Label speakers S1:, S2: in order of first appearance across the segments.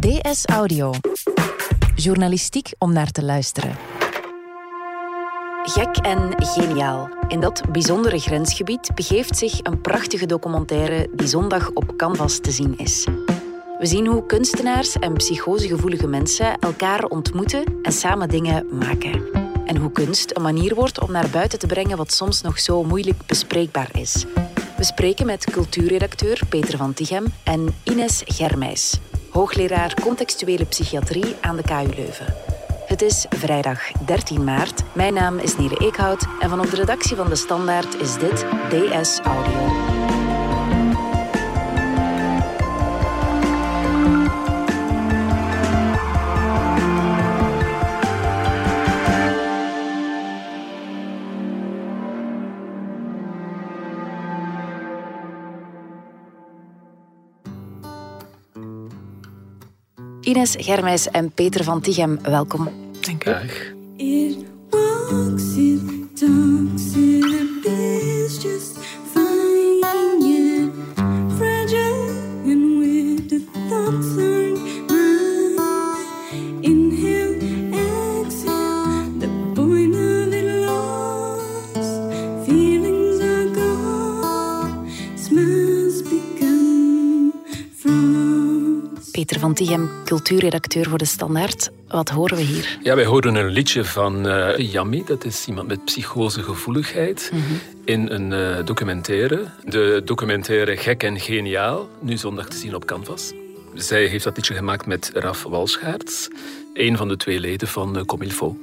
S1: DS Audio. Journalistiek om naar te luisteren. Gek en geniaal. In dat bijzondere grensgebied begeeft zich een prachtige documentaire die zondag op Canvas te zien is. We zien hoe kunstenaars en psychosegevoelige mensen elkaar ontmoeten en samen dingen maken. En hoe kunst een manier wordt om naar buiten te brengen wat soms nog zo moeilijk bespreekbaar is. We spreken met cultuurredacteur Peter van Tichem en Ines Germijs, hoogleraar contextuele psychiatrie aan de KU Leuven. Het is vrijdag 13 maart. Mijn naam is Nele Eekhout en van op de redactie van De Standaard is dit DS Audio. Ines Germijs en Peter van Tichem, welkom.
S2: Dank u.
S3: Dag.
S1: Tichem, cultuurredacteur voor De Standaard. Wat horen we hier?
S3: Ja, wij hoorden een liedje van eh Yami, dat is iemand met psychosegevoeligheid, in een eh, documentaire. De documentaire Gek en Geniaal, nu zondag te zien op Canvas. Zij heeft dat liedje gemaakt met Raf Walschaerts, een van de twee leden van uh, Comilfo.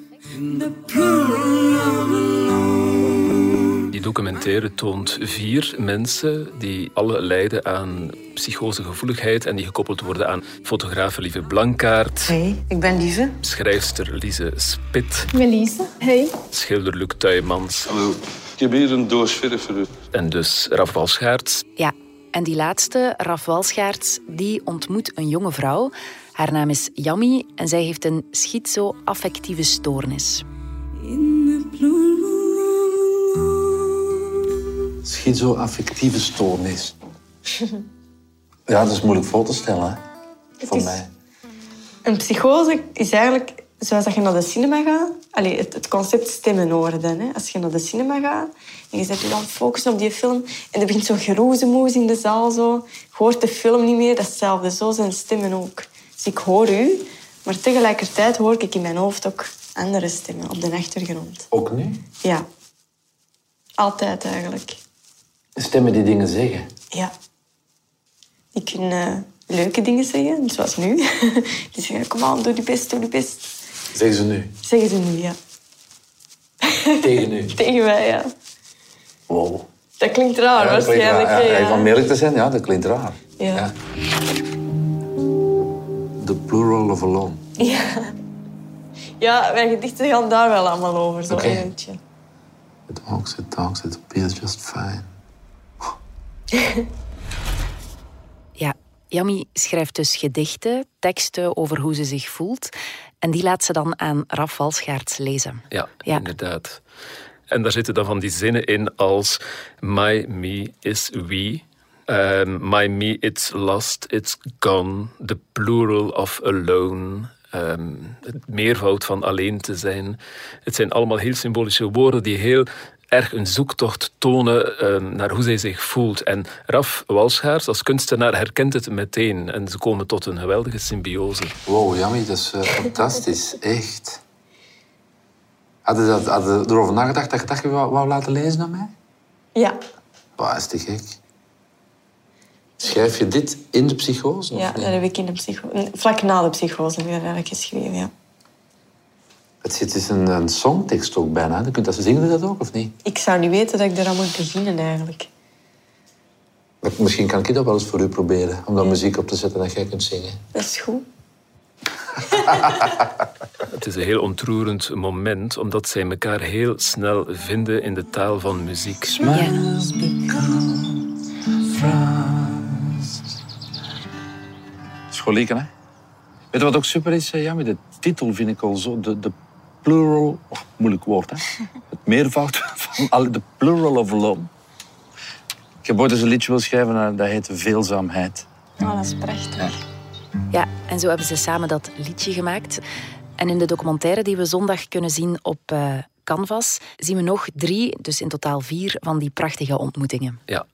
S4: The
S3: documentaire toont vier mensen die alle lijden aan psychosegevoeligheid en die gekoppeld worden aan fotograaf Lieve Blankaert,
S2: Hey, ik ben Lieve.
S3: schrijfster Lise Spit,
S2: Melise. Hey.
S3: schilder Luc Tuymans
S5: Hallo. Ik heb hier een doos verf voor u.
S3: en dus Raf Walschaerts.
S1: Ja, en die laatste, Raf Walschaerts, die ontmoet een jonge vrouw. Haar naam is Yami en zij heeft een schizo-affectieve stoornis.
S4: In the plural
S6: Schizoaffectieve stoornis. ja, dat is moeilijk voor te stellen, hè? Voor mij.
S2: Een psychose is eigenlijk zoals dat je naar de cinema gaat. Allee, het, het concept stemmen horen. Hè. Als je naar de cinema gaat en je zet je dan focussen op die film en er begint zo'n geroezemoes in de zaal. Zo. Je hoort de film niet meer, dat is hetzelfde. Zo zijn stemmen ook. Dus ik hoor u, maar tegelijkertijd hoor ik in mijn hoofd ook andere stemmen op de achtergrond.
S6: Ook nu?
S2: Ja. Altijd eigenlijk.
S6: Stemmen die dingen zeggen.
S2: Ja. Die kunnen leuke dingen zeggen, zoals nu. Die zeggen, kom aan, doe je best, doe je best.
S6: Zeggen ze nu.
S2: Zeggen ze nu, ja.
S6: Tegen u.
S2: Tegen mij, ja.
S6: Wow.
S2: Dat klinkt raar,
S6: Ja, dat klinkt
S2: waarschijnlijk.
S6: raar. Ja,
S2: Ja,
S6: Van merk te zijn, ja, dat klinkt raar.
S2: Ja.
S6: The plural of alone.
S2: Ja. Ja, mijn gedichten gaan daar wel allemaal over, zo
S6: Oké.
S2: een beetje.
S6: It walks, it talks, it appears just fine.
S1: Ja, Yami schrijft dus gedichten, teksten over hoe ze zich voelt. En die laat ze dan aan Raf Walschaerts lezen.
S3: Ja,
S1: Ja.
S3: inderdaad. En daar zitten dan van die zinnen in als My me is we. Um, my me it's lost, it's gone. The plural of alone. Um, het meervoud van alleen te zijn. Het zijn allemaal heel symbolische woorden die heel erg een zoektocht tonen um, naar hoe zij zich voelt. En Raf Walschaars als kunstenaar herkent het meteen. En ze komen tot een geweldige symbiose.
S6: Wow, Jamie, dat is eh, fantastisch. Echt. Hadden je dat, je erover nagedacht dat je dat je wou, wou laten lezen aan mij?
S2: Ja,
S6: Wow, is te gek. Schrijf je dit in de psychose? of
S2: ja dat heb ik in de psycho... Vlak na de psychose heb ik dat eigenlijk geschreven, ja.
S6: Het zit- is een, een songtekst ook bijna. Je kunt dat, zingen we dat ook, of niet?
S2: Ik zou niet weten dat ik eraan moet beginnen, eigenlijk.
S6: Maar Misschien kan ik dat wel eens voor u proberen. Om dan muziek op te zetten dat jij kunt zingen.
S2: Dat is goed.
S3: Het is een heel ontroerend moment, omdat zij elkaar heel snel vinden in de taal van muziek.
S6: Smiles become Scholieken, hè? Weet je wat ook super is, eh, Jamie? De titel vind ik al zo... De, de plural... Oh, moeilijk woord, hè? Het meervoud van alle... De plural of alone. Ik heb ooit eens een liedje wil schrijven, eh, dat heet Veelzaamheid.
S2: Oh, dat is prachtig.
S1: Ja, En zo hebben ze samen dat liedje gemaakt. En in de documentaire die we zondag kunnen zien op eh, Canvas, zien we nog drie, dus in totaal vier, van die prachtige ontmoetingen.
S3: Ja.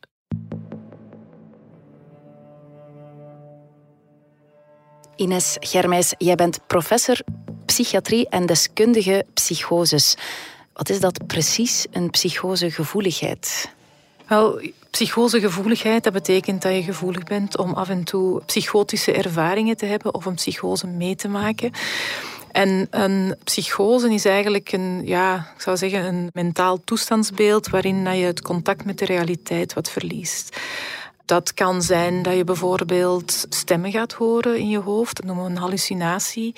S1: Ines Germijs, jij bent professor psychiatrie en deskundige psychoses. Wat is dat precies, een psychosegevoeligheid?
S7: Wel, psychosegevoeligheid, dat betekent dat je gevoelig bent om af en toe psychotische ervaringen te hebben of een psychose mee te maken. En een psychose is eigenlijk een, ja, ik zou zeggen, een mentaal toestandsbeeld waarin je het contact met de realiteit wat verliest. Dat kan zijn dat je bijvoorbeeld stemmen gaat horen in je hoofd. Dat noemen we een hallucinatie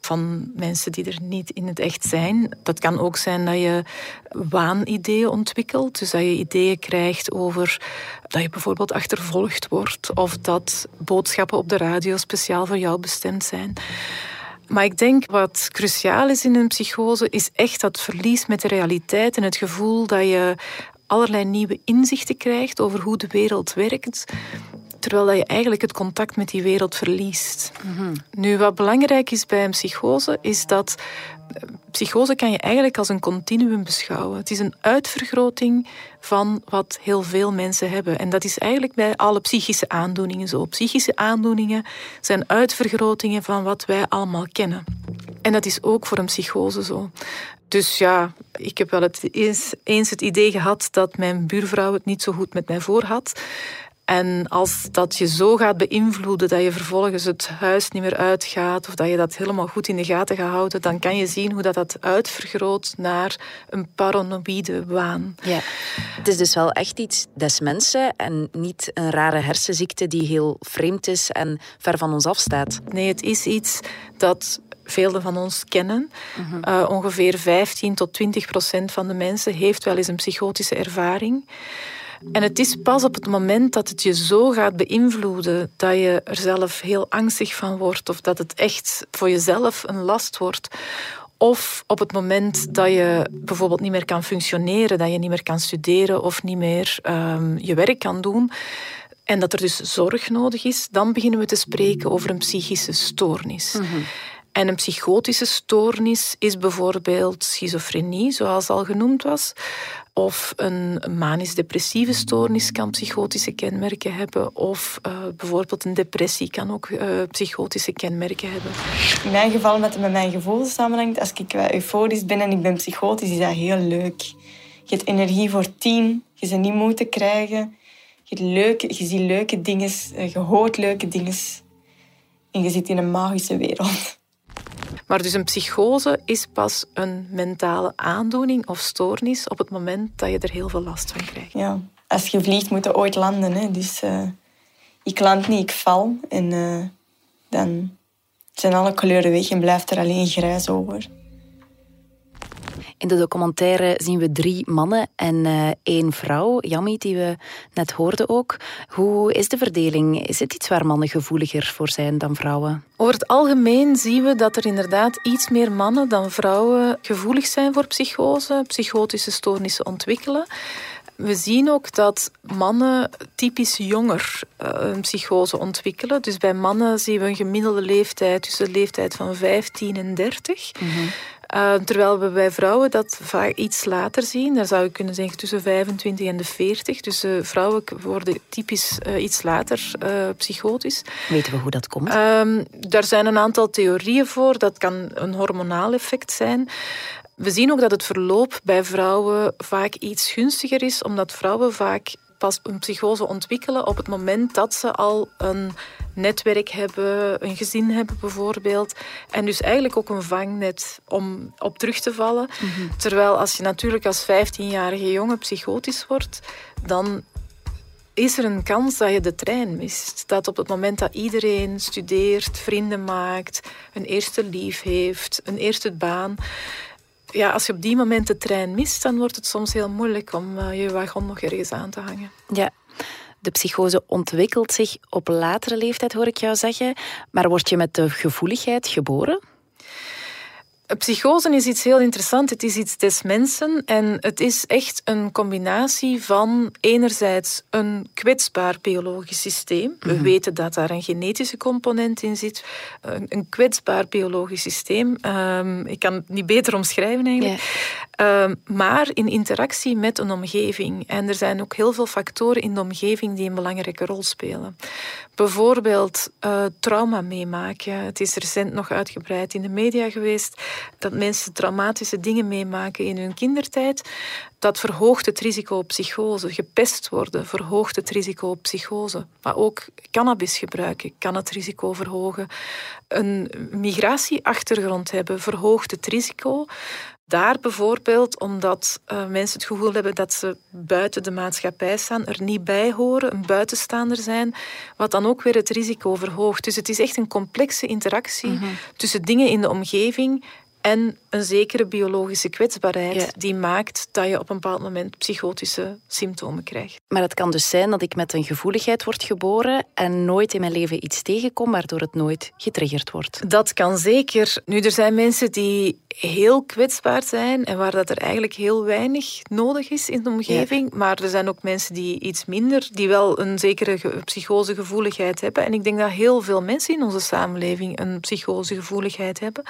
S7: van mensen die er niet in het echt zijn. Dat kan ook zijn dat je waanideeën ontwikkelt. Dus dat je ideeën krijgt over dat je bijvoorbeeld achtervolgd wordt of dat boodschappen op de radio speciaal voor jou bestemd zijn. Maar ik denk wat cruciaal is in een psychose, is echt dat verlies met de realiteit en het gevoel dat je allerlei nieuwe inzichten krijgt over hoe de wereld werkt, terwijl dat je eigenlijk het contact met die wereld verliest. Nu, wat belangrijk is bij een psychose, is dat eh, psychose kan je eigenlijk als een continuum beschouwen. Het is een uitvergroting van wat heel veel mensen hebben. En dat is eigenlijk bij alle psychische aandoeningen zo. Psychische aandoeningen zijn uitvergrotingen van wat wij allemaal kennen. En dat is ook voor een psychose zo. Dus ja, ik heb wel het eens, eens het idee gehad dat mijn buurvrouw het niet zo goed met mij voor had. En als dat je zo gaat beïnvloeden dat je vervolgens het huis niet meer uitgaat of dat je dat helemaal goed in de gaten gaat houden, dan kan je zien hoe dat, dat uitvergroot naar een paranoïde waan.
S1: Ja. Het is dus wel echt iets des mensen en niet een rare hersenziekte die heel vreemd is en ver van ons afstaat.
S7: Nee, het is iets dat velen van ons kennen. Uh, ongeveer 15 tot 20 procent van de mensen heeft wel eens een psychotische ervaring. En het is pas op het moment dat het je zo gaat beïnvloeden dat je er zelf heel angstig van wordt of dat het echt voor jezelf een last wordt. Of op het moment dat je bijvoorbeeld niet meer kan functioneren, dat je niet meer kan studeren of niet meer ehm, je werk kan doen. En dat er dus zorg nodig is, dan beginnen we te spreken over een psychische stoornis. En een psychotische stoornis is bijvoorbeeld schizofrenie, zoals al genoemd was. Of een manisch-depressieve stoornis kan psychotische kenmerken hebben. Of eh, bijvoorbeeld een depressie kan ook eh, psychotische kenmerken hebben.
S2: In mijn geval, met mijn gevoel samenhangt, als ik euforisch ben en ik ben psychotisch, is dat heel leuk. Je hebt energie voor tien, je bent niet moe te krijgen. Je, leuke, je ziet leuke dingen, eh, je hoort leuke dingen. En je zit in een magische wereld.
S7: Maar dus een psychose is pas een mentale aandoening of stoornis op het moment dat je er heel veel last van krijgt.
S2: Ja. Als je vliegt, moet je ooit landen. Hè. Dus eh, ik land niet, ik val. En eh, dan zijn alle kleuren weg en blijft er alleen grijs over.
S1: In de documentaire zien we drie mannen en eh, één vrouw, Jamie, die we net hoorden ook. Hoe is de verdeling? Is het iets waar mannen gevoeliger voor zijn dan vrouwen?
S7: Over het algemeen zien we dat er inderdaad iets meer mannen dan vrouwen gevoelig zijn voor psychose, psychotische stoornissen ontwikkelen. We zien ook dat mannen typisch jonger uh, een psychose ontwikkelen. Dus bij mannen zien we een gemiddelde leeftijd tussen de leeftijd van 15 en 30. Uh, terwijl we bij vrouwen dat vaak iets later zien. Daar zou je kunnen zeggen tussen 25 en de 40. Dus uh, vrouwen worden typisch uh, iets later psychotisch.
S1: Weten we hoe dat komt?
S7: Um, daar zijn een aantal theorieën voor. Dat kan een hormonaal effect zijn. We zien ook dat het verloop bij vrouwen vaak iets gunstiger is, omdat vrouwen vaak pas een psychose ontwikkelen op het moment dat ze al een netwerk hebben, een gezin hebben bijvoorbeeld. En dus eigenlijk ook een vangnet om op terug te vallen. Terwijl als je natuurlijk als 15-jarige jongen psychotisch wordt, dan is er een kans dat je de trein mist. Dat op het moment dat iedereen studeert, vrienden maakt, een eerste lief heeft, een eerste baan, ja, als je op die moment de trein mist, dan wordt het soms heel moeilijk om uh, je wagon nog ergens aan te hangen.
S1: Ja. De psychose ontwikkelt zich op latere leeftijd, hoor ik jou zeggen. Maar word je met de gevoeligheid geboren?
S7: Psychose is iets heel interessants. Het is iets des mensen en het is echt een combinatie van enerzijds een kwetsbaar biologisch systeem. We weten dat daar een genetische component in zit. Een, een kwetsbaar biologisch systeem. Ehm, ik kan het niet beter omschrijven eigenlijk. Ehm, maar in interactie met een omgeving. En er zijn ook heel veel factoren in de omgeving die een belangrijke rol spelen. Bijvoorbeeld eh, trauma meemaken. Het is recent nog uitgebreid in de media geweest dat mensen traumatische dingen meemaken in hun kindertijd. Dat verhoogt het risico op psychose. Gepest worden verhoogt het risico op psychose. Maar ook cannabis gebruiken kan het risico verhogen. Een migratieachtergrond hebben verhoogt het risico. Daar bijvoorbeeld omdat uh, mensen het gevoel hebben dat ze buiten de maatschappij staan, er niet bij horen, een buitenstaander zijn, wat dan ook weer het risico verhoogt. Dus het is echt een complexe interactie
S1: Mhm.
S7: tussen dingen in de omgeving en een zekere biologische kwetsbaarheid
S1: Ja.
S7: die maakt dat je op een bepaald moment psychotische symptomen krijgt.
S1: Maar het kan dus zijn dat ik met een gevoeligheid word geboren en nooit in mijn leven iets tegenkom, waardoor het nooit getriggerd wordt.
S7: Dat kan zeker. Nu, er zijn mensen die heel kwetsbaar zijn en waar dat er eigenlijk heel weinig nodig is in de omgeving. Maar er zijn ook mensen die iets minder, die wel een zekere ge- psychosegevoeligheid hebben. En ik denk dat heel veel mensen in onze samenleving een psychosegevoeligheid hebben.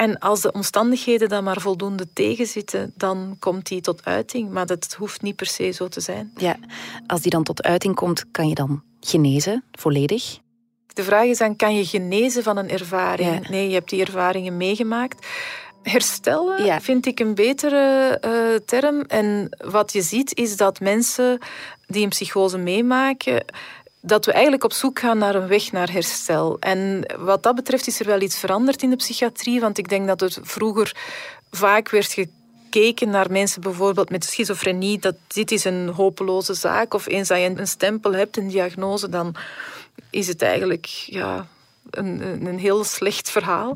S7: En als de omstandigheden dan maar voldoende tegenzitten, dan komt die tot uiting. Maar dat hoeft niet per se zo te zijn.
S1: Ja, als die dan tot uiting komt, kan je dan genezen, volledig?
S7: De vraag is dan, kan je genezen van een ervaring?
S1: Ja.
S7: Nee, je hebt die ervaringen meegemaakt. Herstellen
S1: Ja.
S7: vind ik een betere eh, term. En wat je ziet is dat mensen die een psychose meemaken, dat we eigenlijk op zoek gaan naar een weg naar herstel. En wat dat betreft is er wel iets veranderd in de psychiatrie, want ik denk dat het vroeger vaak werd gekeken naar mensen bijvoorbeeld met schizofrenie, dat dit is een hopeloze zaak, of eens dat je een stempel hebt, een diagnose, dan is het eigenlijk ja, een, een, een heel slecht verhaal.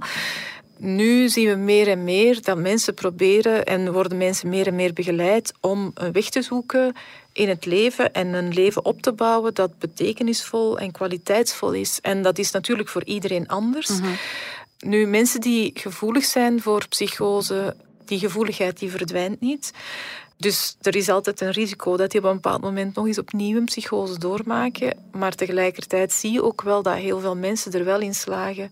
S7: Nu zien we meer en meer dat mensen proberen en worden mensen meer en meer begeleid om een weg te zoeken in het leven en een leven op te bouwen dat betekenisvol en kwaliteitsvol is. En dat is natuurlijk voor iedereen anders. Nu, mensen die gevoelig zijn voor psychose, die gevoeligheid die verdwijnt niet. Dus er is altijd een risico dat die op een bepaald moment nog eens opnieuw een psychose doormaken. Maar tegelijkertijd zie je ook wel dat heel veel mensen er wel in slagen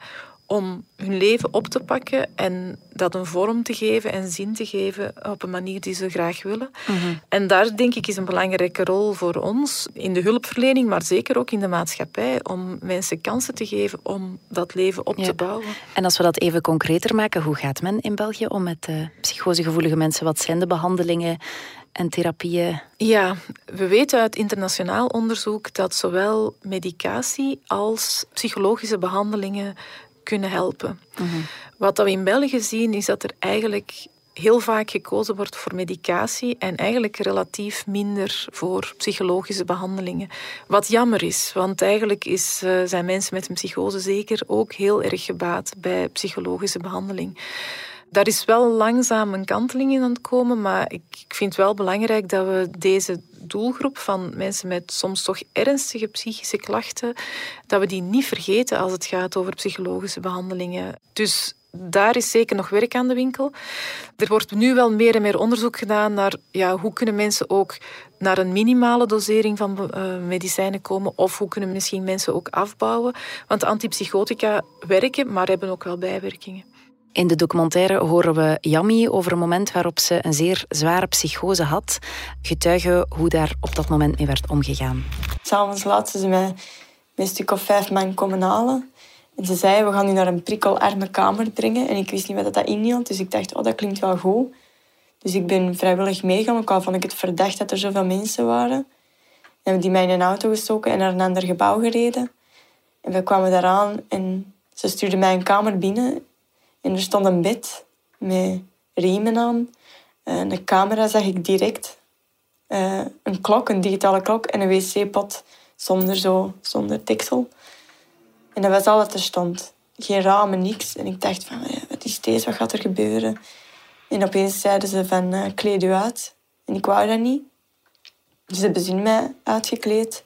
S7: om hun leven op te pakken en dat een vorm te geven en zin te geven op een manier die ze graag willen. En daar denk ik is een belangrijke rol voor ons in de hulpverlening, maar zeker ook in de maatschappij, om mensen kansen te geven om dat leven op
S1: Ja.
S7: te bouwen.
S1: En als we dat even concreter maken, hoe gaat men in België om met eh, psychosegevoelige mensen? Wat zijn de behandelingen en therapieën?
S7: Ja, we weten uit internationaal onderzoek dat zowel medicatie als psychologische behandelingen kunnen helpen. Wat dat we in België zien is dat er eigenlijk heel vaak gekozen wordt voor medicatie en eigenlijk relatief minder voor psychologische behandelingen. Wat jammer is, want eigenlijk is, eh, zijn mensen met een psychose zeker ook heel erg gebaat bij psychologische behandeling. Daar is wel langzaam een kanteling in aan het komen, maar ik, ik vind het wel belangrijk dat we deze doelgroep van mensen met soms toch ernstige psychische klachten, dat we die niet vergeten als het gaat over psychologische behandelingen. Dus daar is zeker nog werk aan de winkel. Er wordt nu wel meer en meer onderzoek gedaan naar ja, hoe kunnen mensen ook naar een minimale dosering van eh, medicijnen komen of hoe kunnen misschien mensen ook afbouwen. Want antipsychotica werken, maar hebben ook wel bijwerkingen.
S1: In de documentaire horen we Yami over een moment waarop ze een zeer zware psychose had. Getuigen hoe daar op dat moment mee werd omgegaan.
S2: S'avonds laat ze mij een stuk of vijf man komen halen. En ze zei, we gaan u naar een prikkelarme kamer brengen. En ik wist niet wat dat inhield, dus ik dacht, oh, dat klinkt wel goed. Dus ik ben vrijwillig meegegaan, ook al vond ik het verdacht dat er zoveel mensen waren. En die mij in een auto gestoken en naar een ander gebouw gereden. En we kwamen daaraan en ze stuurde mij een kamer binnen. En er stond een bed met riemen aan. En een camera zag ik direct. Eh, een klok, een digitale klok en een wc-pot zonder, zo, zonder deksel. En dat was al wat er stond. Geen ramen, niks. En ik dacht van, wat is deze? Wat gaat er gebeuren? En opeens zeiden ze van, eh, kleed u uit. En ik wou dat niet. Dus hebben ze mij uitgekleed.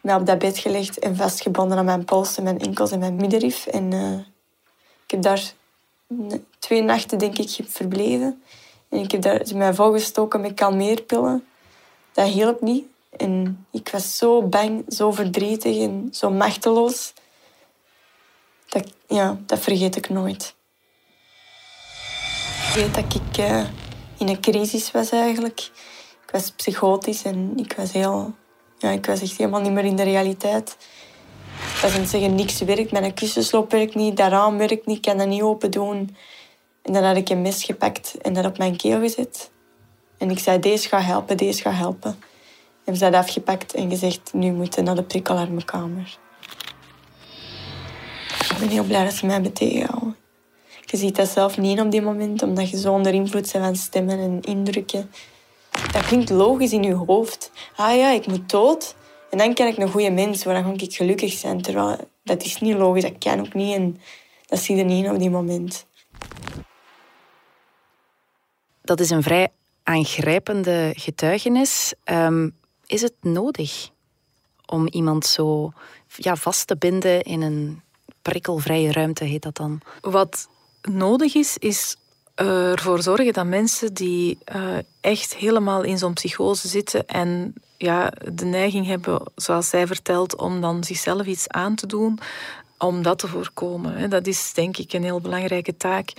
S2: Mij op dat bed gelegd en vastgebonden aan mijn polsen, mijn enkels en mijn middenrif. En eh, ik heb daar twee nachten, denk ik, heb verbleven. En ik heb daar mij volgestoken met kalmeerpillen. Dat hielp niet. En ik was zo bang, zo verdrietig en zo machteloos. Dat, ja, dat vergeet ik nooit. Ik weet dat ik eh, in een crisis was eigenlijk. Ik was psychotisch en ik was, heel, ja, ik was echt helemaal niet meer in de realiteit. Aan het zeggen, niks werkt, mijn kussensloop werkt niet, dat raam werkt niet, ik kan dat niet open doen. En dan had ik een mes gepakt en dat op mijn keel gezet. En ik zei, deze gaat helpen, deze gaat helpen. En ze had afgepakt en gezegd, nu moeten naar de prikkelarmenkamer. Ik ben heel blij dat ze mij hebben tegengehouden. Je ziet dat zelf niet op die moment, omdat je zo onder invloed bent van stemmen en indrukken. Dat klinkt logisch in je hoofd. Ah ja, ik moet dood. En dan kan ik een goede mens worden, dan kan ik gelukkig zijn. Terwijl dat is niet logisch, dat kan ook niet. En dat zie je niet in op die moment.
S1: Dat is een vrij aangrijpende getuigenis. Ehm, is het nodig om iemand zo ja, vast te binden in een prikkelvrije ruimte, heet dat dan?
S7: Wat nodig is, is ervoor zorgen dat mensen die eh, echt helemaal in zo'n psychose zitten en ja, de neiging hebben, zoals zij vertelt, om dan zichzelf iets aan te doen, om dat te voorkomen. Dat is denk ik een heel belangrijke taak.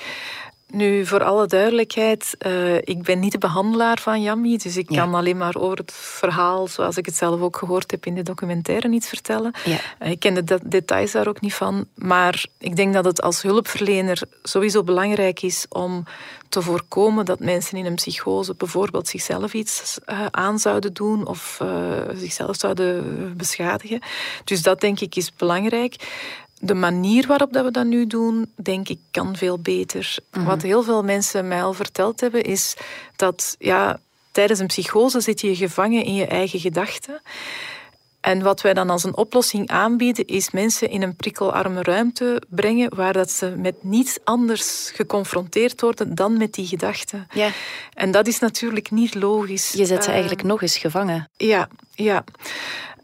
S7: Nu, voor alle duidelijkheid, eh, ik ben niet de behandelaar van Yami, dus ik
S1: Ja.
S7: kan alleen maar over het verhaal, zoals ik het zelf ook gehoord heb in de documentaire, iets vertellen.
S1: Ja.
S7: Eh, Ik ken de de- details daar ook niet van, maar ik denk dat het als hulpverlener sowieso belangrijk is om te voorkomen dat mensen in een psychose bijvoorbeeld zichzelf iets eh, aan zouden doen of zichzelf zouden beschadigen. Dus dat denk ik is belangrijk. De manier waarop dat we dat nu doen, denk ik, kan veel beter. Wat heel veel mensen mij al verteld hebben, is dat ja, tijdens een psychose zit je gevangen in je eigen gedachten. En wat wij dan als een oplossing aanbieden, is mensen in een prikkelarme ruimte brengen waar dat ze met niets anders geconfronteerd worden dan met die gedachten.
S1: Ja.
S7: En dat is natuurlijk niet logisch.
S1: Je zet ze
S7: Eh,
S1: eigenlijk nog eens gevangen.
S7: ja, ja.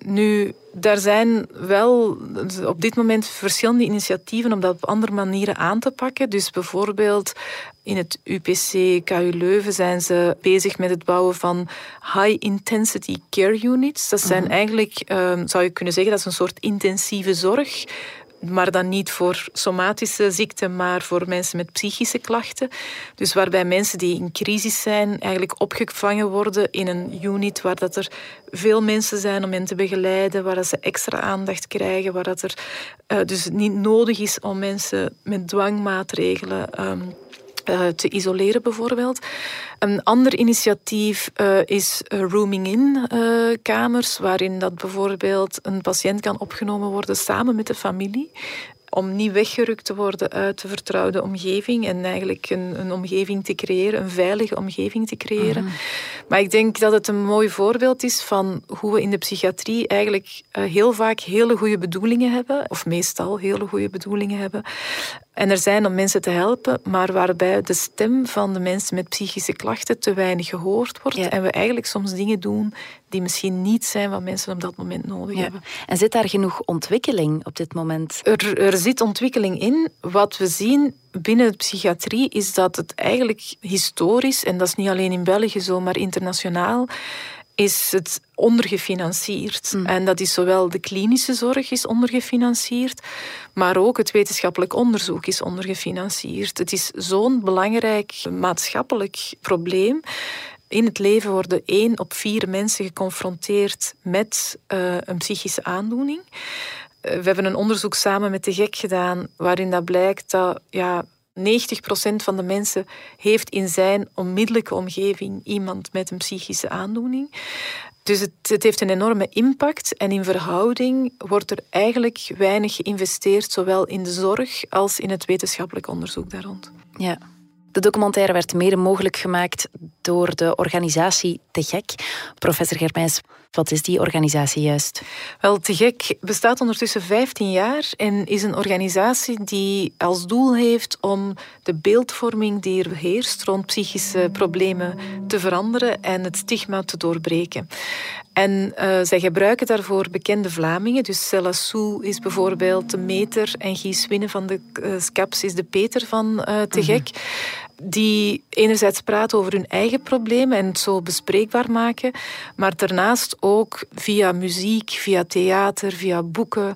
S7: Nu, daar zijn wel op dit moment verschillende initiatieven om dat op andere manieren aan te pakken. Dus bijvoorbeeld in het UPC KU Leuven zijn ze bezig met het bouwen van high intensity care units. Dat zijn eigenlijk, ehm, zou je kunnen zeggen, dat is een soort intensieve zorg maar dan niet voor somatische ziekten, maar voor mensen met psychische klachten. Dus waarbij mensen die in crisis zijn eigenlijk opgevangen worden in een unit waar dat er veel mensen zijn om hen te begeleiden, waar dat ze extra aandacht krijgen, waar dat er eh, dus niet nodig is om mensen met dwangmaatregelen ehm, eh, te isoleren bijvoorbeeld. Een ander initiatief eh, is eh, rooming-in eh, kamers, waarin dat bijvoorbeeld een patiënt kan opgenomen worden samen met de familie om niet weggerukt te worden uit de vertrouwde omgeving en eigenlijk een, een omgeving te creëren, een veilige omgeving te creëren. Maar ik denk dat het een mooi voorbeeld is van hoe we in de psychiatrie eigenlijk heel vaak hele goede bedoelingen hebben, of meestal hele goede bedoelingen hebben. En er zijn om mensen te helpen, maar waarbij de stem van de mensen met psychische klachten te weinig gehoord wordt.
S1: Ja.
S7: En we eigenlijk soms dingen doen die misschien niet zijn wat mensen op dat moment nodig
S1: Ja.
S7: hebben.
S1: En zit daar genoeg ontwikkeling op dit moment?
S7: Er, er zit ontwikkeling in. Wat we zien binnen de psychiatrie is dat het eigenlijk historisch, en dat is niet alleen in België zo, maar internationaal, is het ondergefinancierd. En dat is zowel de klinische zorg is ondergefinancierd, maar ook het wetenschappelijk onderzoek is ondergefinancierd. Het is zo'n belangrijk maatschappelijk probleem. In het leven worden één op vier mensen geconfronteerd met eh, een psychische aandoening. Eh, We hebben een onderzoek samen met de GEK gedaan, waarin dat blijkt dat ja, 90% van de mensen heeft in zijn onmiddellijke omgeving iemand met een psychische aandoening. Dus het, het heeft een enorme impact en in verhouding wordt er eigenlijk weinig geïnvesteerd, zowel in de zorg als in het wetenschappelijk onderzoek daar rond.
S1: Ja. De documentaire werd mede mogelijk gemaakt door de organisatie Te Gek. Professor Germijs, Wat is die organisatie juist?
S7: Wel, Te Gek bestaat ondertussen 15 jaar en is een organisatie die als doel heeft om de beeldvorming die er heerst rond psychische problemen te veranderen en het stigma te doorbreken. En uh, zij gebruiken daarvoor bekende Vlamingen. Dus Cella Sou is bijvoorbeeld de meter en Gies Winnen van de uh, Scaps is de Peter van uh, Te Gek. Die enerzijds praten over hun eigen problemen en het zo bespreekbaar maken, maar daarnaast ook via muziek, via theater, via boeken,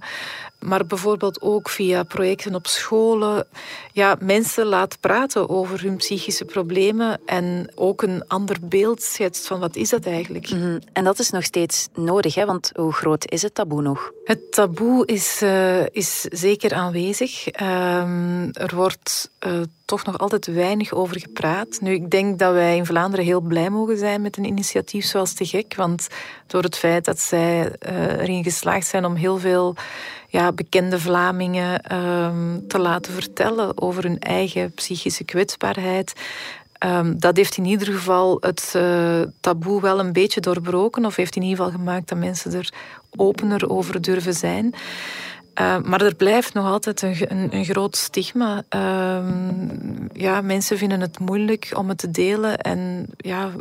S7: maar bijvoorbeeld ook via projecten op scholen. Ja, mensen laat praten over hun psychische problemen en ook een ander beeld schetst van wat is dat eigenlijk.
S1: Mm, en dat is nog steeds nodig, hè? want hoe groot is het taboe nog?
S7: Het taboe is, uh, is zeker aanwezig. Um, er wordt uh, toch nog altijd weinig over gepraat. Nu, ik denk dat wij in Vlaanderen heel blij mogen zijn met een initiatief zoals Te Gek, want door het feit dat zij uh, erin geslaagd zijn om heel veel ja, bekende Vlamingen um, te laten vertellen over hun eigen psychische kwetsbaarheid. Um, dat heeft in ieder geval het uh, taboe wel een beetje doorbroken, of heeft in ieder geval gemaakt dat mensen er opener over durven zijn. Uh, maar er blijft nog altijd een, een, groot stigma. Ja, mensen vinden het moeilijk om het te delen. En ja,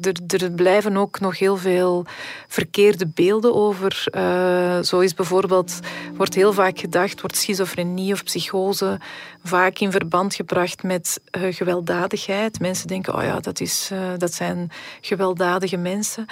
S7: er, er, blijven ook nog heel veel verkeerde beelden over. Uh, zo is bijvoorbeeld, wordt heel vaak gedacht, wordt schizofrenie of psychose vaak in verband gebracht met uh, gewelddadigheid. Mensen denken, oh ja, dat, is, uh, dat zijn gewelddadige mensen.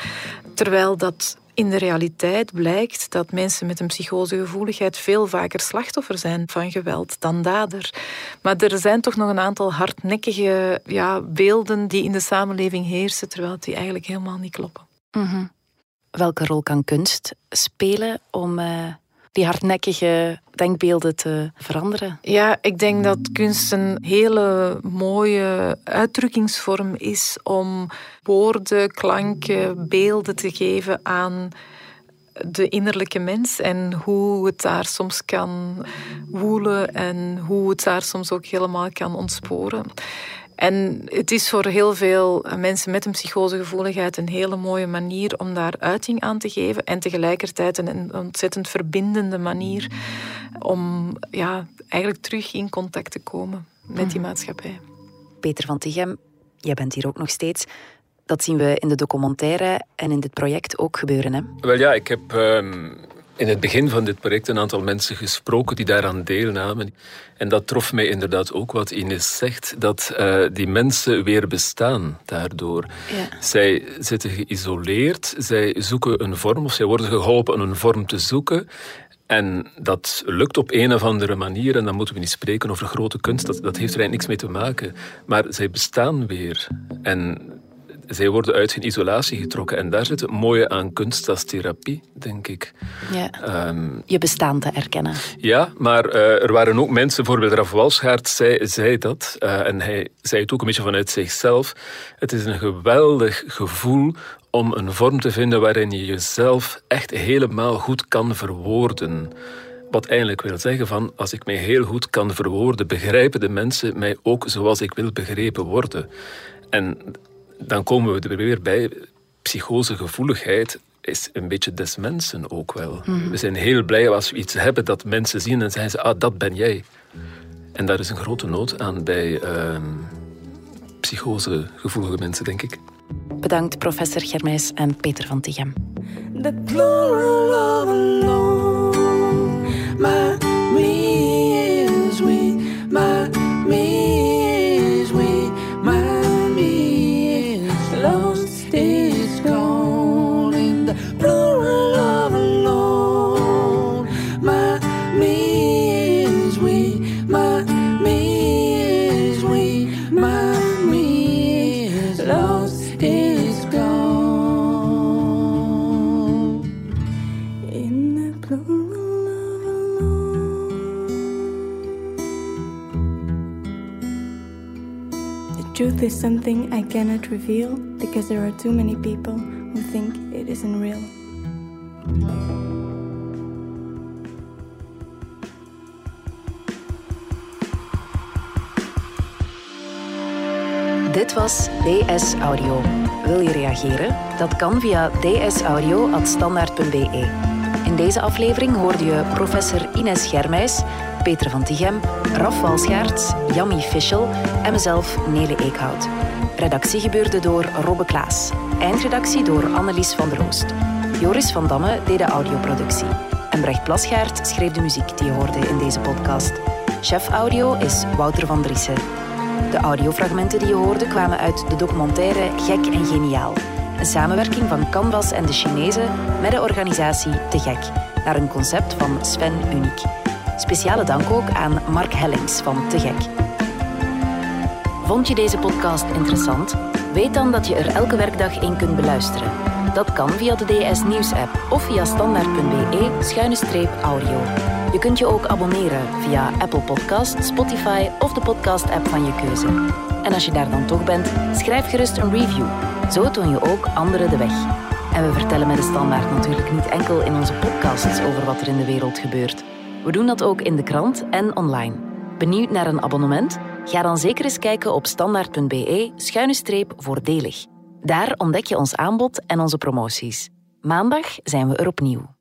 S7: Terwijl dat in de realiteit blijkt dat mensen met een psychosegevoeligheid veel vaker slachtoffer zijn van geweld dan dader. Maar er zijn toch nog een aantal hardnekkige ja, beelden die in de samenleving heersen, terwijl die eigenlijk helemaal niet kloppen.
S1: -hmm. Welke rol kan kunst spelen om uh, die hardnekkige denkbeelden te veranderen?
S7: Ja, ik denk dat kunst een hele mooie uitdrukkingsvorm is om woorden, klanken, beelden te geven aan de innerlijke mens en hoe het daar soms kan woelen en hoe het daar soms ook helemaal kan ontsporen. En het is voor heel veel mensen met een psychosegevoeligheid een hele mooie manier om daar uiting aan te geven. En tegelijkertijd een ontzettend verbindende manier om ja, eigenlijk terug in contact te komen met die maatschappij.
S1: Peter van Tichem, jij bent hier ook nog steeds. Dat zien we in de documentaire en in dit project ook gebeuren. Hè?
S3: Wel ja, ik heb um, in het begin van dit project een aantal mensen gesproken die daaraan deelnamen. En dat trof mij inderdaad ook wat Ines zegt, dat uh, die mensen weer bestaan daardoor.
S1: Ja.
S3: Zij zitten geïsoleerd, zij zoeken een vorm of zij worden geholpen een vorm te zoeken. En dat lukt op een of andere manier, en dan moeten we niet spreken over grote kunst, dat, dat heeft er eigenlijk niks mee te maken. Maar zij bestaan weer. En zij worden uit hun isolatie getrokken. En daar zit het mooie aan kunst als therapie, denk ik.
S1: Ja. Um, je bestaan te erkennen.
S3: Ja, maar uh, er waren ook mensen, bijvoorbeeld Raf Walschaert zei, zei dat, uh, en hij zei het ook een beetje vanuit zichzelf. Het is een geweldig gevoel om een vorm te vinden waarin je jezelf echt helemaal goed kan verwoorden. Wat eigenlijk wil zeggen van, als ik mij heel goed kan verwoorden, begrijpen de mensen mij ook zoals ik wil begrepen worden. En dan komen we er weer bij. Psychosegevoeligheid is een beetje des mensen ook wel. Mm. We zijn heel blij als we iets hebben dat mensen zien en zeggen ze, ah, dat ben jij. En daar is een grote nood aan bij uh, psychosegevoelige mensen, denk ik.
S1: Bedankt professor Germijs en Peter van Tichem.
S4: The plural of alone, my me is we, my me is is something I cannot reveal because there are too many people who think it isn't real.
S1: Dit was DS Audio. Wil je reageren? Dat kan via dsaudio.standaard.be. In deze aflevering hoorde je professor Ines Germijs, Peter van Tichem, Raf Walschaerts, Jamie Fischel en mezelf Nele Eekhout. Redactie gebeurde door Robbe Klaas. Eindredactie door Annelies van der Oost. Joris van Damme deed de audioproductie. En Brecht Plasgaard schreef de muziek die je hoorde in deze podcast. Chef audio is Wouter van Driessen. De audiofragmenten die je hoorde kwamen uit de documentaire Gek en Geniaal. Een samenwerking van Canvas en de Chinezen met de organisatie Te Gek, naar een concept van Sven Uniek. Speciale dank ook aan Mark Hellings van Te Gek. Vond je deze podcast interessant? Weet dan dat je er elke werkdag in kunt beluisteren. Dat kan via de DS Nieuws app of via standaard.be-audio. Je kunt je ook abonneren via Apple Podcast, Spotify of de podcast-app van je keuze. En als je daar dan toch bent, schrijf gerust een review. Zo toon je ook anderen de weg. En we vertellen met de standaard natuurlijk niet enkel in onze podcasts over wat er in de wereld gebeurt. We doen dat ook in de krant en online. Benieuwd naar een abonnement? Ga dan zeker eens kijken op standaard.be-voordelig. Daar ontdek je ons aanbod en onze promoties. Maandag zijn we er opnieuw.